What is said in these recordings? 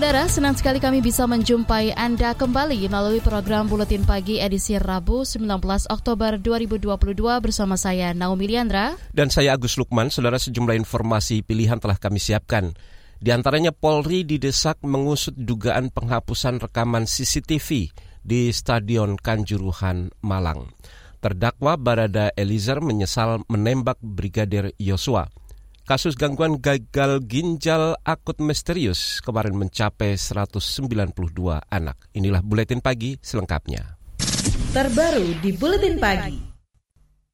Saudara, senang sekali kami bisa menjumpai Anda kembali melalui program Buletin Pagi edisi Rabu 19 Oktober 2022 bersama saya Naomi Liandra. Dan saya Agus Lukman, saudara sejumlah informasi pilihan telah kami siapkan. Di antaranya Polri didesak mengusut dugaan penghapusan rekaman CCTV di Stadion Kanjuruhan, Malang. Terdakwa Barada Eliezer menyesal menembak Brigadir Yosua. Kasus gangguan gagal ginjal akut misterius kemarin mencapai 192 anak. Inilah buletin pagi selengkapnya. Terbaru di buletin pagi.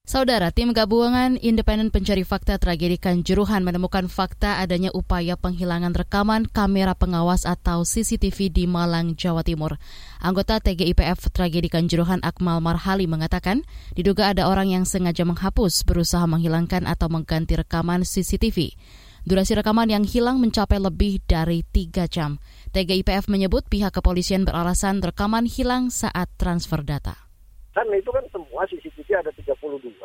Saudara, tim gabungan independen pencari fakta tragedi Kanjuruhan menemukan fakta adanya upaya penghilangan rekaman kamera pengawas atau CCTV di Malang, Jawa Timur. Anggota TGIPF tragedi Kanjuruhan Akmal Marhali mengatakan, diduga ada orang yang sengaja menghapus, berusaha menghilangkan atau mengganti rekaman CCTV. Durasi rekaman yang hilang mencapai lebih dari tiga jam. TGIPF menyebut pihak kepolisian beralasan rekaman hilang saat transfer data kan itu kan semua CCTV ada 32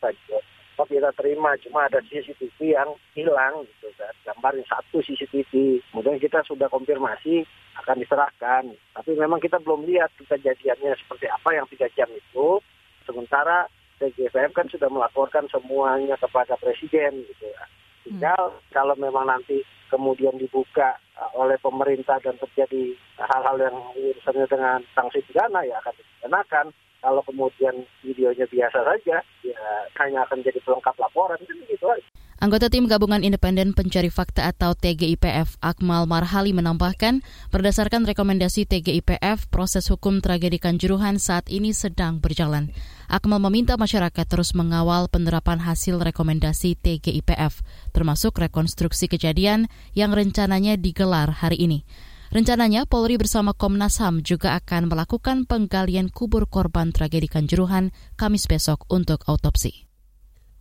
saja. Kalau kita terima cuma ada CCTV yang hilang gitu kan. Gambarin satu CCTV. Kemudian kita sudah konfirmasi akan diserahkan. Tapi memang kita belum lihat kejadiannya seperti apa yang tiga jam itu. Sementara TGFM kan sudah melaporkan semuanya kepada presiden gitu ya. Tinggal hmm. kalau memang nanti kemudian dibuka uh, oleh pemerintah dan terjadi hal-hal yang urusannya dengan sanksi pidana ya akan dikenakan kalau kemudian videonya biasa saja, ya hanya akan jadi pelengkap laporan, kan gitu aja. Anggota tim gabungan independen pencari fakta atau TGIPF Akmal Marhali menambahkan, berdasarkan rekomendasi TGIPF, proses hukum tragedi Kanjuruhan saat ini sedang berjalan. Akmal meminta masyarakat terus mengawal penerapan hasil rekomendasi TGIPF, termasuk rekonstruksi kejadian yang rencananya digelar hari ini. Rencananya Polri bersama Komnas HAM juga akan melakukan penggalian kubur korban tragedi Kanjuruhan Kamis besok untuk autopsi.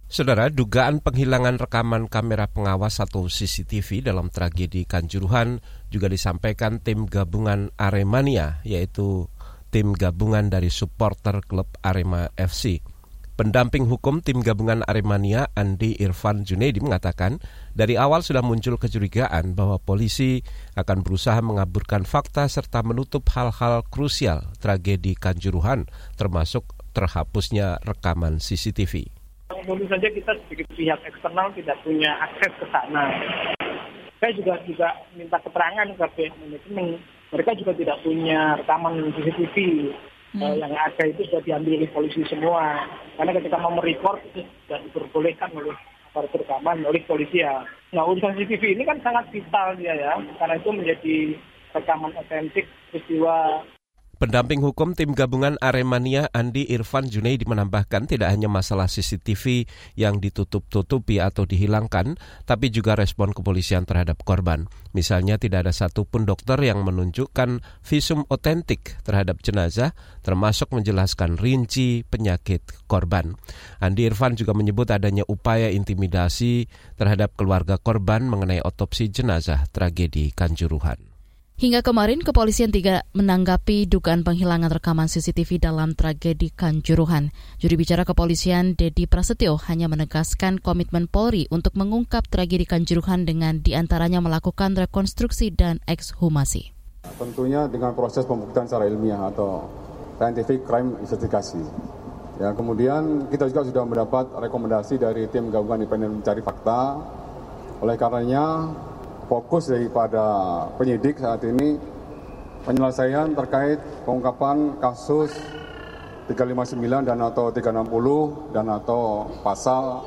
Saudara, dugaan penghilangan rekaman kamera pengawas atau CCTV dalam tragedi Kanjuruhan juga disampaikan tim gabungan Aremania, yaitu tim gabungan dari supporter klub Arema FC. Pendamping hukum tim gabungan Aremania Andi Irfan Junaidi mengatakan dari awal sudah muncul kecurigaan bahwa polisi akan berusaha mengaburkan fakta serta menutup hal-hal krusial tragedi Kanjuruhan termasuk terhapusnya rekaman CCTV. Tentu saja kita sebagai pihak eksternal tidak punya akses ke sana. Saya juga juga minta keterangan ke pihak manajemen. Mereka juga tidak punya rekaman CCTV hmm. yang ada itu sudah diambil oleh polisi semua. Karena ketika mau merekord itu sudah diperbolehkan oleh para rekaman oleh polisi ya. Nah urusan CCTV ini kan sangat vital dia ya, karena itu menjadi rekaman otentik peristiwa Pendamping hukum tim gabungan Aremania Andi Irfan Junaidi menambahkan tidak hanya masalah CCTV yang ditutup-tutupi atau dihilangkan, tapi juga respon kepolisian terhadap korban. Misalnya tidak ada satupun dokter yang menunjukkan visum otentik terhadap jenazah, termasuk menjelaskan rinci penyakit korban. Andi Irfan juga menyebut adanya upaya intimidasi terhadap keluarga korban mengenai otopsi jenazah tragedi Kanjuruhan. Hingga kemarin, kepolisian tidak menanggapi dugaan penghilangan rekaman CCTV dalam tragedi Kanjuruhan. Juri bicara kepolisian, Dedi Prasetyo, hanya menegaskan komitmen Polri untuk mengungkap tragedi Kanjuruhan dengan di antaranya melakukan rekonstruksi dan ekshumasi. Tentunya dengan proses pembuktian secara ilmiah atau scientific crime investigasi. Ya, kemudian kita juga sudah mendapat rekomendasi dari tim gabungan independen mencari fakta. Oleh karenanya, fokus daripada penyidik saat ini penyelesaian terkait pengungkapan kasus 359 dan atau 360 dan atau pasal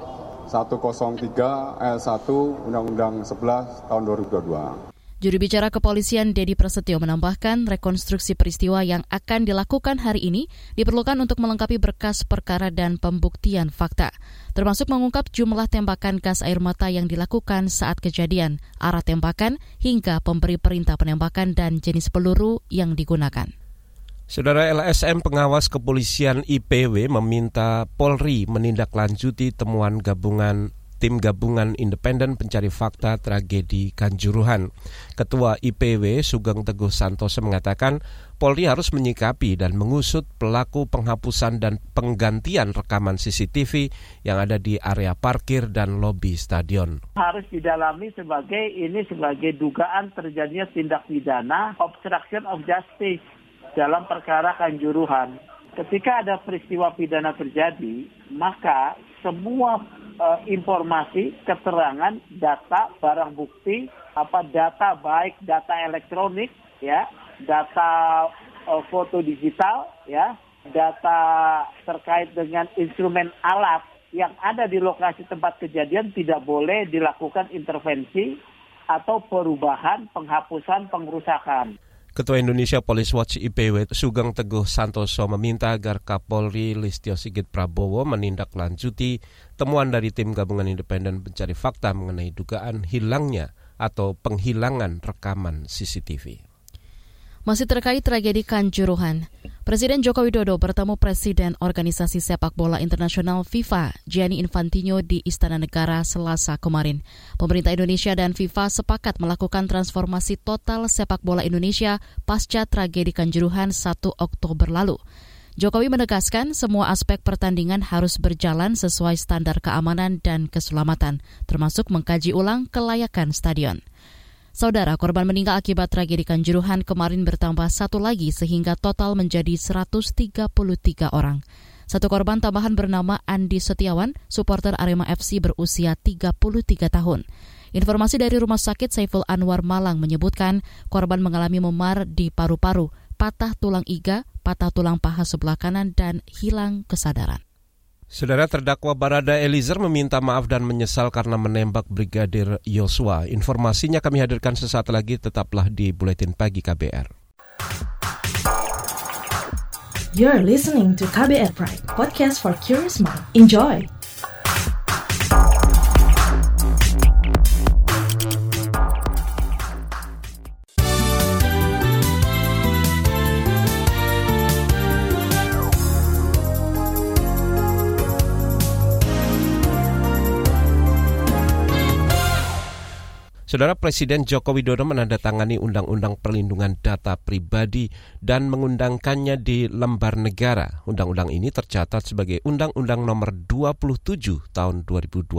103 L1 Undang-Undang 11 tahun 2022. Juru bicara kepolisian Dedi Prasetyo menambahkan rekonstruksi peristiwa yang akan dilakukan hari ini diperlukan untuk melengkapi berkas perkara dan pembuktian fakta, termasuk mengungkap jumlah tembakan gas air mata yang dilakukan saat kejadian, arah tembakan, hingga pemberi perintah penembakan dan jenis peluru yang digunakan. Saudara LSM pengawas kepolisian IPW meminta Polri menindaklanjuti temuan gabungan tim gabungan independen pencari fakta tragedi Kanjuruhan. Ketua IPW Sugeng Teguh Santoso mengatakan Polri harus menyikapi dan mengusut pelaku penghapusan dan penggantian rekaman CCTV yang ada di area parkir dan lobi stadion. Harus didalami sebagai ini sebagai dugaan terjadinya tindak pidana obstruction of justice dalam perkara Kanjuruhan. Ketika ada peristiwa pidana terjadi, maka semua uh, informasi, keterangan, data, barang bukti, apa data baik data elektronik, ya, data uh, foto digital, ya, data terkait dengan instrumen alat yang ada di lokasi tempat kejadian tidak boleh dilakukan intervensi atau perubahan, penghapusan, pengerusakan. Ketua Indonesia Police Watch IPW Sugeng Teguh Santoso meminta agar Kapolri Listio Sigit Prabowo menindaklanjuti temuan dari tim gabungan independen pencari fakta mengenai dugaan hilangnya atau penghilangan rekaman CCTV. Masih terkait tragedi Kanjuruhan, Presiden Joko Widodo bertemu Presiden Organisasi Sepak Bola Internasional FIFA, Gianni Infantino di Istana Negara Selasa kemarin. Pemerintah Indonesia dan FIFA sepakat melakukan transformasi total sepak bola Indonesia pasca tragedi Kanjuruhan 1 Oktober lalu. Jokowi menegaskan semua aspek pertandingan harus berjalan sesuai standar keamanan dan keselamatan, termasuk mengkaji ulang kelayakan stadion. Saudara korban meninggal akibat tragedi Kanjuruhan kemarin bertambah satu lagi sehingga total menjadi 133 orang. Satu korban tambahan bernama Andi Setiawan, supporter Arema FC berusia 33 tahun. Informasi dari Rumah Sakit Saiful Anwar Malang menyebutkan korban mengalami memar di paru-paru, patah tulang iga, patah tulang paha sebelah kanan, dan hilang kesadaran. Saudara terdakwa Barada Eliezer meminta maaf dan menyesal karena menembak Brigadir Yosua. Informasinya kami hadirkan sesaat lagi, tetaplah di Buletin Pagi KBR. You're listening to KBR Pride, podcast for curious mind. Enjoy! Saudara Presiden Joko Widodo menandatangani Undang-Undang Perlindungan Data Pribadi dan mengundangkannya di lembar negara. Undang-undang ini tercatat sebagai Undang-Undang Nomor 27 Tahun 2022.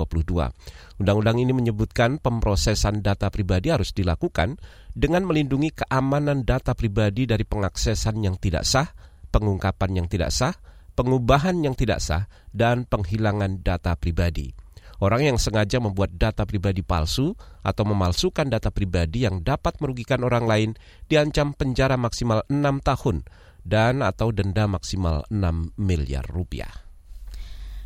Undang-undang ini menyebutkan pemrosesan data pribadi harus dilakukan dengan melindungi keamanan data pribadi dari pengaksesan yang tidak sah, pengungkapan yang tidak sah, pengubahan yang tidak sah, dan penghilangan data pribadi. Orang yang sengaja membuat data pribadi palsu atau memalsukan data pribadi yang dapat merugikan orang lain diancam penjara maksimal 6 tahun dan atau denda maksimal 6 miliar rupiah.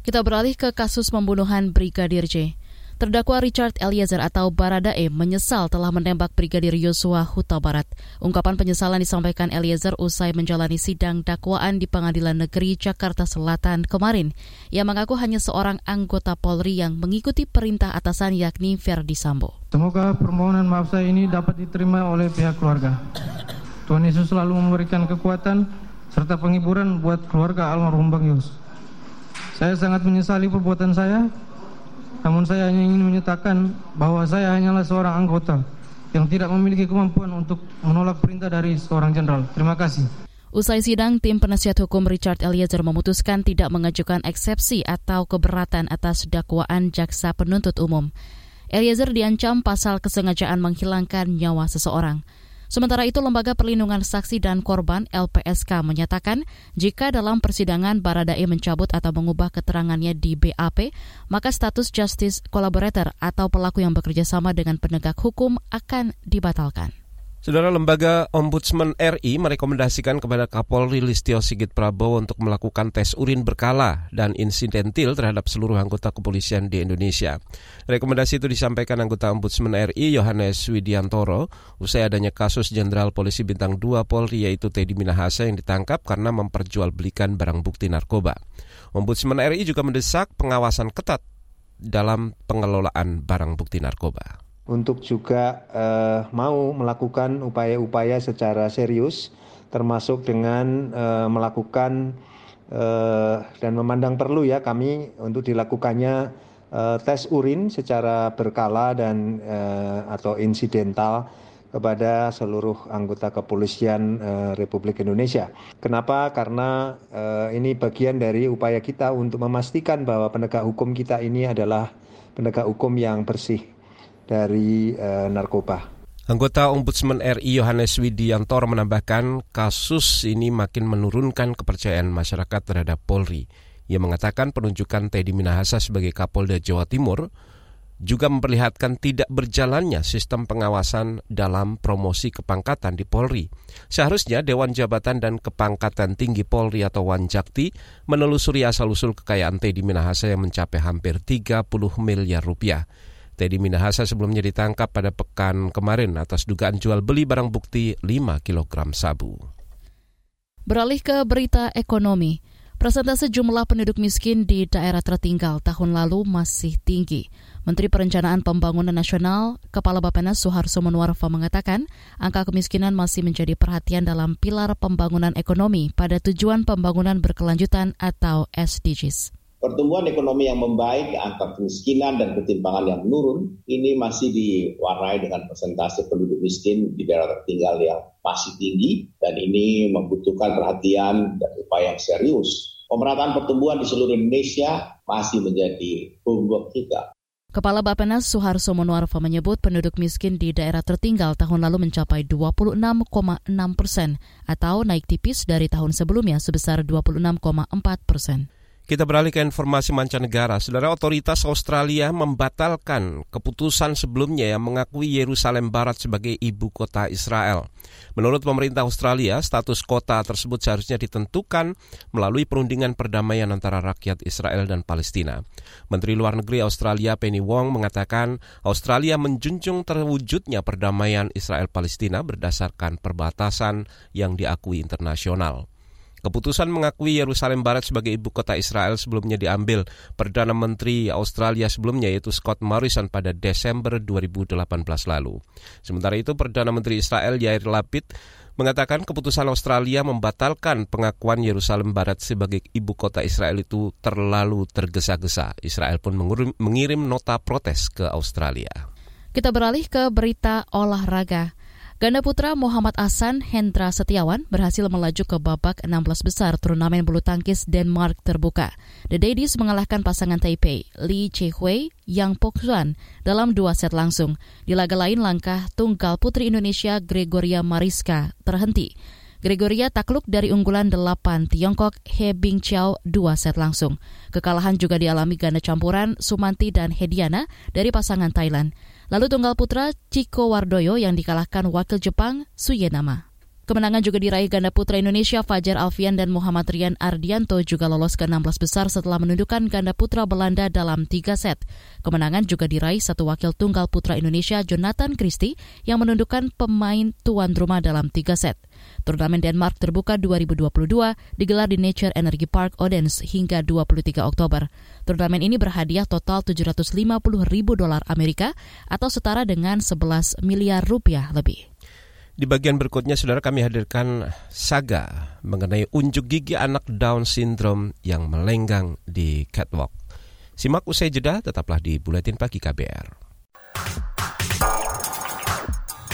Kita beralih ke kasus pembunuhan Brigadir J. Terdakwa Richard Eliezer atau Baradae menyesal telah menembak Brigadir Yosua Huta Barat. Ungkapan penyesalan disampaikan Eliezer usai menjalani sidang dakwaan di Pengadilan Negeri Jakarta Selatan kemarin. Ia mengaku hanya seorang anggota Polri yang mengikuti perintah atasan yakni Verdi Sambo. Semoga permohonan maaf saya ini dapat diterima oleh pihak keluarga. Tuhan Yesus selalu memberikan kekuatan serta penghiburan buat keluarga almarhum Bang Yos. Saya sangat menyesali perbuatan saya namun saya hanya ingin menyatakan bahwa saya hanyalah seorang anggota yang tidak memiliki kemampuan untuk menolak perintah dari seorang jenderal. Terima kasih. Usai sidang, tim penasihat hukum Richard Eliezer memutuskan tidak mengajukan eksepsi atau keberatan atas dakwaan jaksa penuntut umum. Eliezer diancam pasal kesengajaan menghilangkan nyawa seseorang. Sementara itu, Lembaga Perlindungan Saksi dan Korban LPSK menyatakan jika dalam persidangan Baradae mencabut atau mengubah keterangannya di BAP, maka status justice collaborator atau pelaku yang bekerja sama dengan penegak hukum akan dibatalkan. Saudara Lembaga Ombudsman RI merekomendasikan kepada Kapolri Listio Sigit Prabowo untuk melakukan tes urin berkala dan insidentil terhadap seluruh anggota kepolisian di Indonesia. Rekomendasi itu disampaikan anggota Ombudsman RI Yohanes Widiantoro usai adanya kasus Jenderal Polisi Bintang 2 Polri yaitu Teddy Minahasa yang ditangkap karena memperjualbelikan barang bukti narkoba. Ombudsman RI juga mendesak pengawasan ketat dalam pengelolaan barang bukti narkoba untuk juga uh, mau melakukan upaya-upaya secara serius, termasuk dengan uh, melakukan uh, dan memandang perlu ya kami untuk dilakukannya uh, tes urin secara berkala dan uh, atau insidental kepada seluruh anggota kepolisian uh, Republik Indonesia. Kenapa? Karena uh, ini bagian dari upaya kita untuk memastikan bahwa penegak hukum kita ini adalah penegak hukum yang bersih dari uh, narkoba. Anggota Ombudsman RI Yohanes Widiantoro menambahkan kasus ini makin menurunkan kepercayaan masyarakat terhadap Polri. Ia mengatakan penunjukan Teddy Minahasa sebagai Kapolda Jawa Timur juga memperlihatkan tidak berjalannya sistem pengawasan dalam promosi kepangkatan di Polri. Seharusnya Dewan Jabatan dan Kepangkatan Tinggi Polri atau Wanjakti menelusuri asal-usul kekayaan Teddy Minahasa yang mencapai hampir 30 miliar rupiah. Teddy Minahasa sebelumnya ditangkap pada pekan kemarin atas dugaan jual beli barang bukti 5 kg sabu. Beralih ke berita ekonomi. Persentase jumlah penduduk miskin di daerah tertinggal tahun lalu masih tinggi. Menteri Perencanaan Pembangunan Nasional, Kepala Bappenas Suharso Monoarfa mengatakan, angka kemiskinan masih menjadi perhatian dalam pilar pembangunan ekonomi pada tujuan pembangunan berkelanjutan atau SDGs. Pertumbuhan ekonomi yang membaik, angka kemiskinan dan ketimpangan yang menurun, ini masih diwarnai dengan persentase penduduk miskin di daerah tertinggal yang masih tinggi, dan ini membutuhkan perhatian dan upaya yang serius. Pemerataan pertumbuhan di seluruh Indonesia masih menjadi homework kita. Kepala Bapenas Suharso Monoarfa menyebut penduduk miskin di daerah tertinggal tahun lalu mencapai 26,6 persen atau naik tipis dari tahun sebelumnya sebesar 26,4 persen. Kita beralih ke informasi mancanegara. Saudara otoritas Australia membatalkan keputusan sebelumnya yang mengakui Yerusalem Barat sebagai ibu kota Israel. Menurut pemerintah Australia, status kota tersebut seharusnya ditentukan melalui perundingan perdamaian antara rakyat Israel dan Palestina. Menteri Luar Negeri Australia Penny Wong mengatakan Australia menjunjung terwujudnya perdamaian Israel-Palestina berdasarkan perbatasan yang diakui internasional. Keputusan mengakui Yerusalem Barat sebagai ibu kota Israel sebelumnya diambil Perdana Menteri Australia sebelumnya yaitu Scott Morrison pada Desember 2018 lalu. Sementara itu Perdana Menteri Israel Yair Lapid mengatakan keputusan Australia membatalkan pengakuan Yerusalem Barat sebagai ibu kota Israel itu terlalu tergesa-gesa. Israel pun mengirim, nota protes ke Australia. Kita beralih ke berita olahraga. Ganda putra Muhammad Ahsan Hendra Setiawan berhasil melaju ke babak 16 besar turnamen bulu tangkis Denmark terbuka. The Daddies mengalahkan pasangan Taipei, Lee Che-hui, Yang Pok-suan dalam dua set langsung. Di laga lain langkah tunggal putri Indonesia Gregoria Mariska terhenti. Gregoria takluk dari unggulan 8 Tiongkok He Bingqiao dua set langsung. Kekalahan juga dialami ganda campuran Sumanti dan Hediana dari pasangan Thailand. Lalu tunggal putra Chico Wardoyo yang dikalahkan wakil Jepang Suyenama. Kemenangan juga diraih ganda putra Indonesia Fajar Alfian dan Muhammad Rian Ardianto juga lolos ke 16 besar setelah menundukkan ganda putra Belanda dalam tiga set. Kemenangan juga diraih satu wakil tunggal putra Indonesia Jonathan Christie yang menundukkan pemain tuan rumah dalam tiga set. Turnamen Denmark terbuka 2022 digelar di Nature Energy Park Odense hingga 23 Oktober. Turnamen ini berhadiah total 750 ribu dolar Amerika atau setara dengan 11 miliar rupiah lebih. Di bagian berikutnya, saudara kami hadirkan saga mengenai unjuk gigi anak Down syndrome yang melenggang di catwalk. Simak usai jeda, tetaplah di Buletin Pagi KBR.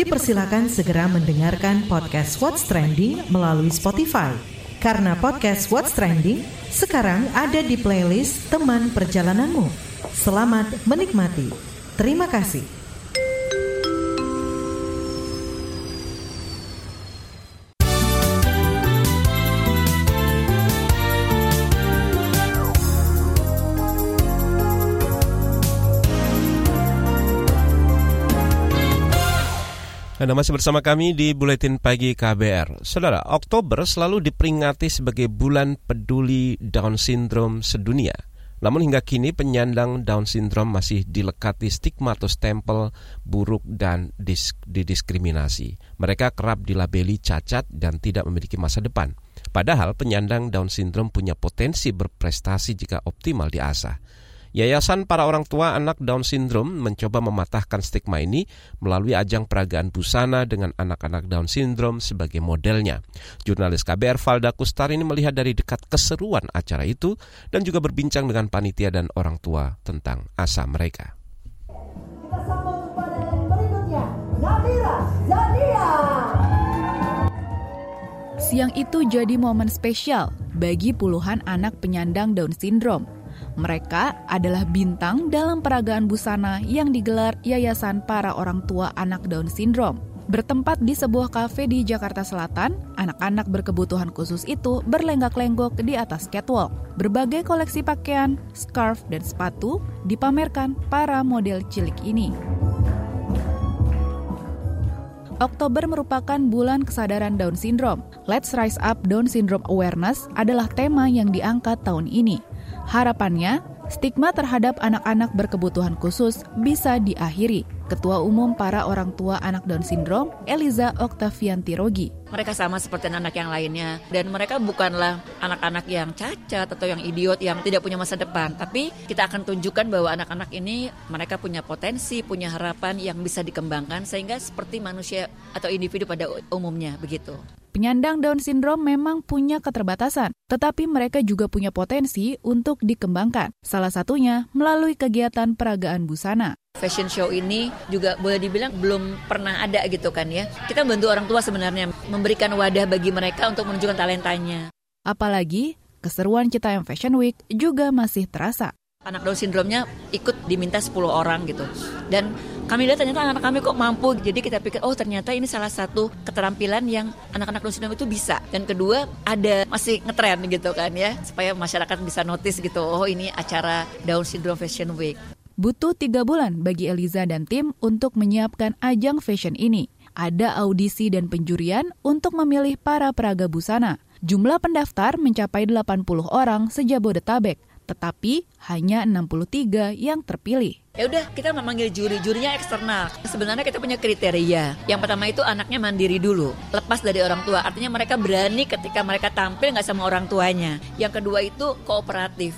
dipersilakan segera mendengarkan podcast What's Trending melalui Spotify. Karena podcast What's Trending sekarang ada di playlist teman perjalananmu. Selamat menikmati. Terima kasih. Anda masih bersama kami di Buletin Pagi KBR. Saudara, Oktober selalu diperingati sebagai bulan peduli Down Syndrome sedunia. Namun hingga kini penyandang Down Syndrome masih dilekati stigma atau stempel buruk dan disk didiskriminasi. Mereka kerap dilabeli cacat dan tidak memiliki masa depan. Padahal penyandang Down Syndrome punya potensi berprestasi jika optimal diasah. Yayasan para orang tua anak Down Syndrome mencoba mematahkan stigma ini melalui ajang peragaan busana dengan anak-anak Down Syndrome sebagai modelnya. Jurnalis KBR Valda Kustar ini melihat dari dekat keseruan acara itu dan juga berbincang dengan panitia dan orang tua tentang asa mereka. Siang itu jadi momen spesial bagi puluhan anak penyandang Down Syndrome mereka adalah bintang dalam peragaan busana yang digelar Yayasan Para Orang Tua Anak Down Syndrome. Bertempat di sebuah kafe di Jakarta Selatan, anak-anak berkebutuhan khusus itu berlenggak-lenggok di atas catwalk. Berbagai koleksi pakaian, scarf, dan sepatu dipamerkan para model cilik ini. Oktober merupakan bulan kesadaran Down Syndrome. Let's Rise Up Down Syndrome Awareness adalah tema yang diangkat tahun ini. Harapannya, stigma terhadap anak-anak berkebutuhan khusus bisa diakhiri. Ketua Umum para orang tua anak Down Syndrome, Eliza Oktavianti Rogi. Mereka sama seperti anak yang lainnya dan mereka bukanlah anak-anak yang cacat atau yang idiot yang tidak punya masa depan, tapi kita akan tunjukkan bahwa anak-anak ini mereka punya potensi, punya harapan yang bisa dikembangkan sehingga seperti manusia atau individu pada umumnya begitu. Penyandang Down syndrome memang punya keterbatasan, tetapi mereka juga punya potensi untuk dikembangkan. Salah satunya melalui kegiatan peragaan busana. Fashion show ini juga boleh dibilang belum pernah ada gitu kan ya. Kita bantu orang tua sebenarnya memberikan wadah bagi mereka untuk menunjukkan talentanya. Apalagi keseruan Citayam Fashion Week juga masih terasa. Anak Down syndrome-nya ikut diminta 10 orang gitu. Dan kami lihat ternyata anak-anak kami kok mampu. Jadi kita pikir, oh ternyata ini salah satu keterampilan yang anak-anak Down syndrome itu bisa. Dan kedua, ada masih ngetren gitu kan ya. Supaya masyarakat bisa notice gitu, oh ini acara Down Syndrome Fashion Week. Butuh tiga bulan bagi Eliza dan tim untuk menyiapkan ajang fashion ini. Ada audisi dan penjurian untuk memilih para peraga busana. Jumlah pendaftar mencapai 80 orang sejabodetabek tetapi hanya 63 yang terpilih. Ya udah, kita memanggil juri, jurinya eksternal. Sebenarnya kita punya kriteria. Yang pertama itu anaknya mandiri dulu, lepas dari orang tua. Artinya mereka berani ketika mereka tampil nggak sama orang tuanya. Yang kedua itu kooperatif.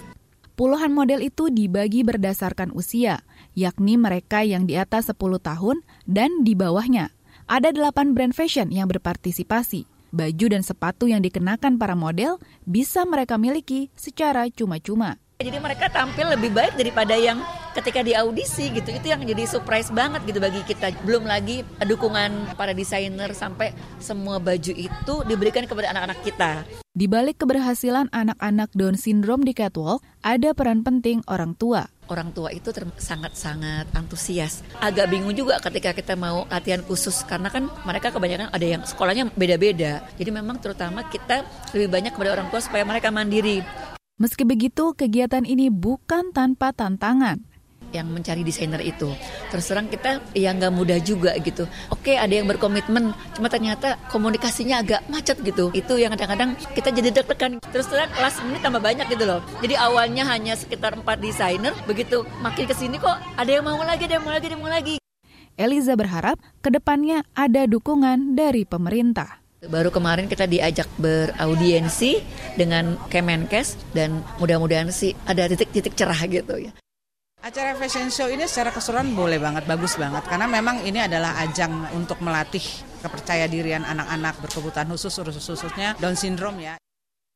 Puluhan model itu dibagi berdasarkan usia, yakni mereka yang di atas 10 tahun dan di bawahnya. Ada 8 brand fashion yang berpartisipasi baju dan sepatu yang dikenakan para model bisa mereka miliki secara cuma-cuma. Jadi mereka tampil lebih baik daripada yang ketika di audisi gitu. Itu yang jadi surprise banget gitu bagi kita. Belum lagi dukungan para desainer sampai semua baju itu diberikan kepada anak-anak kita. Di balik keberhasilan anak-anak Down syndrome di catwalk, ada peran penting orang tua orang tua itu sangat-sangat antusias. Agak bingung juga ketika kita mau latihan khusus karena kan mereka kebanyakan ada yang sekolahnya beda-beda. Jadi memang terutama kita lebih banyak kepada orang tua supaya mereka mandiri. Meski begitu, kegiatan ini bukan tanpa tantangan yang mencari desainer itu. Terus terang kita ya nggak mudah juga gitu. Oke ada yang berkomitmen, cuma ternyata komunikasinya agak macet gitu. Itu yang kadang-kadang kita jadi deg-degan. Terus terang kelas ini tambah banyak gitu loh. Jadi awalnya hanya sekitar empat desainer, begitu makin ke sini kok ada yang mau lagi, ada yang mau lagi, ada yang mau lagi. Eliza berharap ke depannya ada dukungan dari pemerintah. Baru kemarin kita diajak beraudiensi dengan Kemenkes dan mudah-mudahan sih ada titik-titik cerah gitu ya. Acara fashion show ini secara keseluruhan boleh banget, bagus banget. Karena memang ini adalah ajang untuk melatih kepercaya dirian anak-anak berkebutuhan khusus, khususnya Down syndrome ya.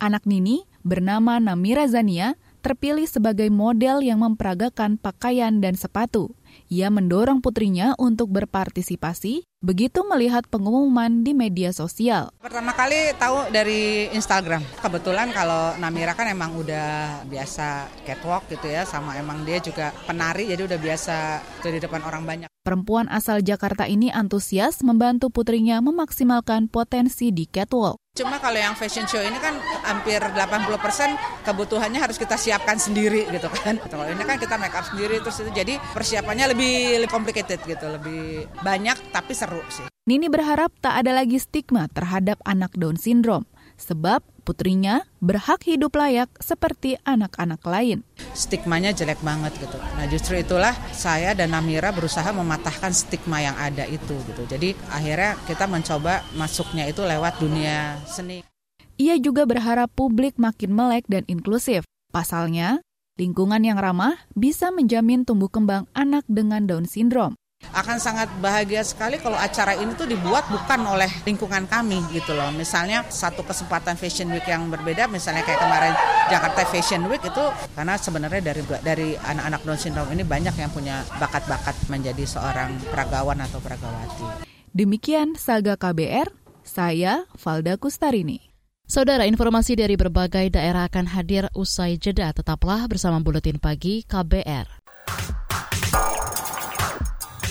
Anak Nini bernama Namira Zania terpilih sebagai model yang memperagakan pakaian dan sepatu. Ia mendorong putrinya untuk berpartisipasi begitu melihat pengumuman di media sosial. Pertama kali tahu dari Instagram. Kebetulan kalau Namira kan emang udah biasa catwalk gitu ya, sama emang dia juga penari jadi udah biasa di depan orang banyak. Perempuan asal Jakarta ini antusias membantu putrinya memaksimalkan potensi di catwalk. Cuma kalau yang fashion show ini kan hampir 80% kebutuhannya harus kita siapkan sendiri gitu kan. Kalau ini kan kita make up sendiri terus itu jadi persiapannya lebih, lebih complicated gitu, lebih banyak tapi seru sih. Nini berharap tak ada lagi stigma terhadap anak Down syndrome sebab putrinya berhak hidup layak seperti anak-anak lain. Stigmanya jelek banget gitu. Nah justru itulah saya dan Namira berusaha mematahkan stigma yang ada itu gitu. Jadi akhirnya kita mencoba masuknya itu lewat dunia seni. Ia juga berharap publik makin melek dan inklusif. Pasalnya, lingkungan yang ramah bisa menjamin tumbuh kembang anak dengan Down syndrome akan sangat bahagia sekali kalau acara ini tuh dibuat bukan oleh lingkungan kami gitu loh. Misalnya satu kesempatan Fashion Week yang berbeda, misalnya kayak kemarin Jakarta Fashion Week itu karena sebenarnya dari dari anak-anak Down syndrome ini banyak yang punya bakat-bakat menjadi seorang peragawan atau peragawati. Demikian Saga KBR, saya Valda Kustarini. Saudara, informasi dari berbagai daerah akan hadir usai jeda. Tetaplah bersama Buletin Pagi KBR.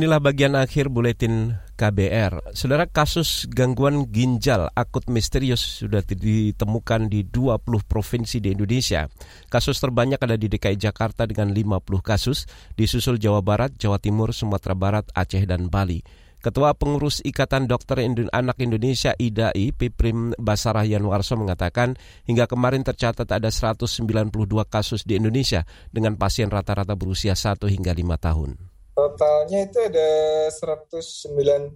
Inilah bagian akhir buletin KBR. Saudara kasus gangguan ginjal akut misterius sudah ditemukan di 20 provinsi di Indonesia. Kasus terbanyak ada di DKI Jakarta dengan 50 kasus, disusul Jawa Barat, Jawa Timur, Sumatera Barat, Aceh, dan Bali. Ketua Pengurus Ikatan Dokter Anak Indonesia IDAI, Piprim Basarah Yanwarso mengatakan hingga kemarin tercatat ada 192 kasus di Indonesia dengan pasien rata-rata berusia 1 hingga 5 tahun. Totalnya itu ada 192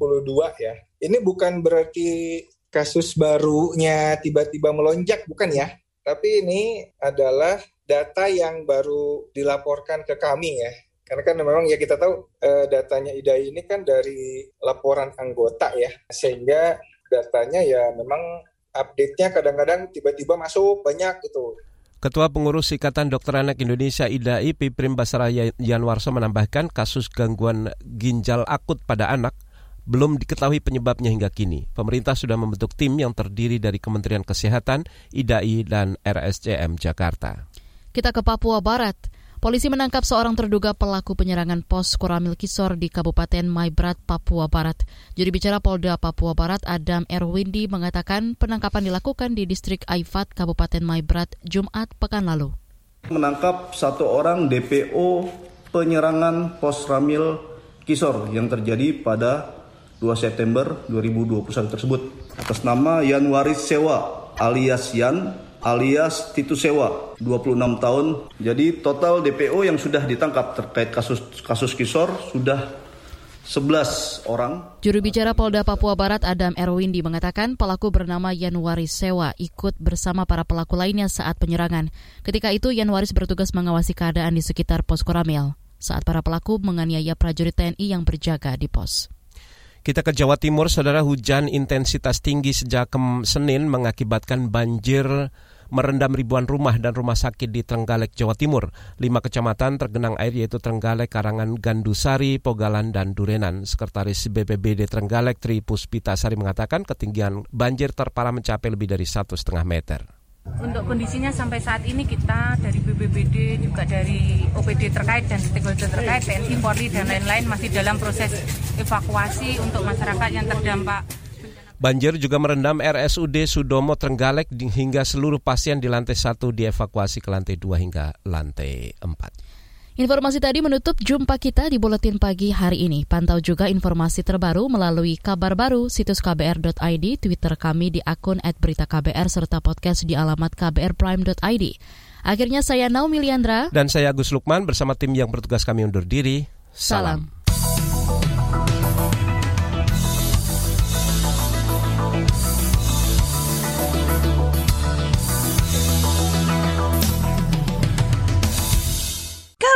ya. Ini bukan berarti kasus barunya tiba-tiba melonjak, bukan ya. Tapi ini adalah data yang baru dilaporkan ke kami ya. Karena kan memang ya kita tahu eh, datanya IDAI ini kan dari laporan anggota ya. Sehingga datanya ya memang update-nya kadang-kadang tiba-tiba masuk banyak gitu. Ketua Pengurus Ikatan Dokter Anak Indonesia IDAI Piprim Basara Yanwarso menambahkan kasus gangguan ginjal akut pada anak belum diketahui penyebabnya hingga kini. Pemerintah sudah membentuk tim yang terdiri dari Kementerian Kesehatan, IDAI, dan RSCM Jakarta. Kita ke Papua Barat. Polisi menangkap seorang terduga pelaku penyerangan pos Koramil Kisor di Kabupaten Maibrat, Papua Barat. Juri bicara Polda Papua Barat Adam Erwindi mengatakan penangkapan dilakukan di distrik Aifat, Kabupaten Maibrat, Jumat pekan lalu. Menangkap satu orang DPO penyerangan pos Ramil Kisor yang terjadi pada 2 September 2021 tersebut atas nama Yan Waris Sewa alias Yan alias Titus Sewa, 26 tahun. Jadi total DPO yang sudah ditangkap terkait kasus kasus Kisor sudah 11 orang. Juru bicara Polda Papua Barat Adam Erwindi mengatakan pelaku bernama Yanwaris Sewa ikut bersama para pelaku lainnya saat penyerangan. Ketika itu Yanwaris bertugas mengawasi keadaan di sekitar pos Koramel saat para pelaku menganiaya prajurit TNI yang berjaga di pos. Kita ke Jawa Timur, saudara hujan intensitas tinggi sejak Senin mengakibatkan banjir merendam ribuan rumah dan rumah sakit di Trenggalek, Jawa Timur. Lima kecamatan tergenang air yaitu Trenggalek, Karangan, Gandusari, Pogalan, dan Durenan. Sekretaris BPBD Trenggalek Tri Puspitasari mengatakan ketinggian banjir terparah mencapai lebih dari satu setengah meter. Untuk kondisinya sampai saat ini kita dari BPBD juga dari OPD terkait dan stakeholder terkait TNI, Polri dan lain-lain masih dalam proses evakuasi untuk masyarakat yang terdampak Banjir juga merendam RSUD Sudomo Trenggalek hingga seluruh pasien di lantai 1 dievakuasi ke lantai 2 hingga lantai 4. Informasi tadi menutup jumpa kita di Buletin Pagi hari ini. Pantau juga informasi terbaru melalui kabar baru situs kbr.id, Twitter kami di akun @beritaKBR serta podcast di alamat kbrprime.id. Akhirnya saya Naomi Liandra dan saya Agus Lukman bersama tim yang bertugas kami undur diri. Salam. Salam.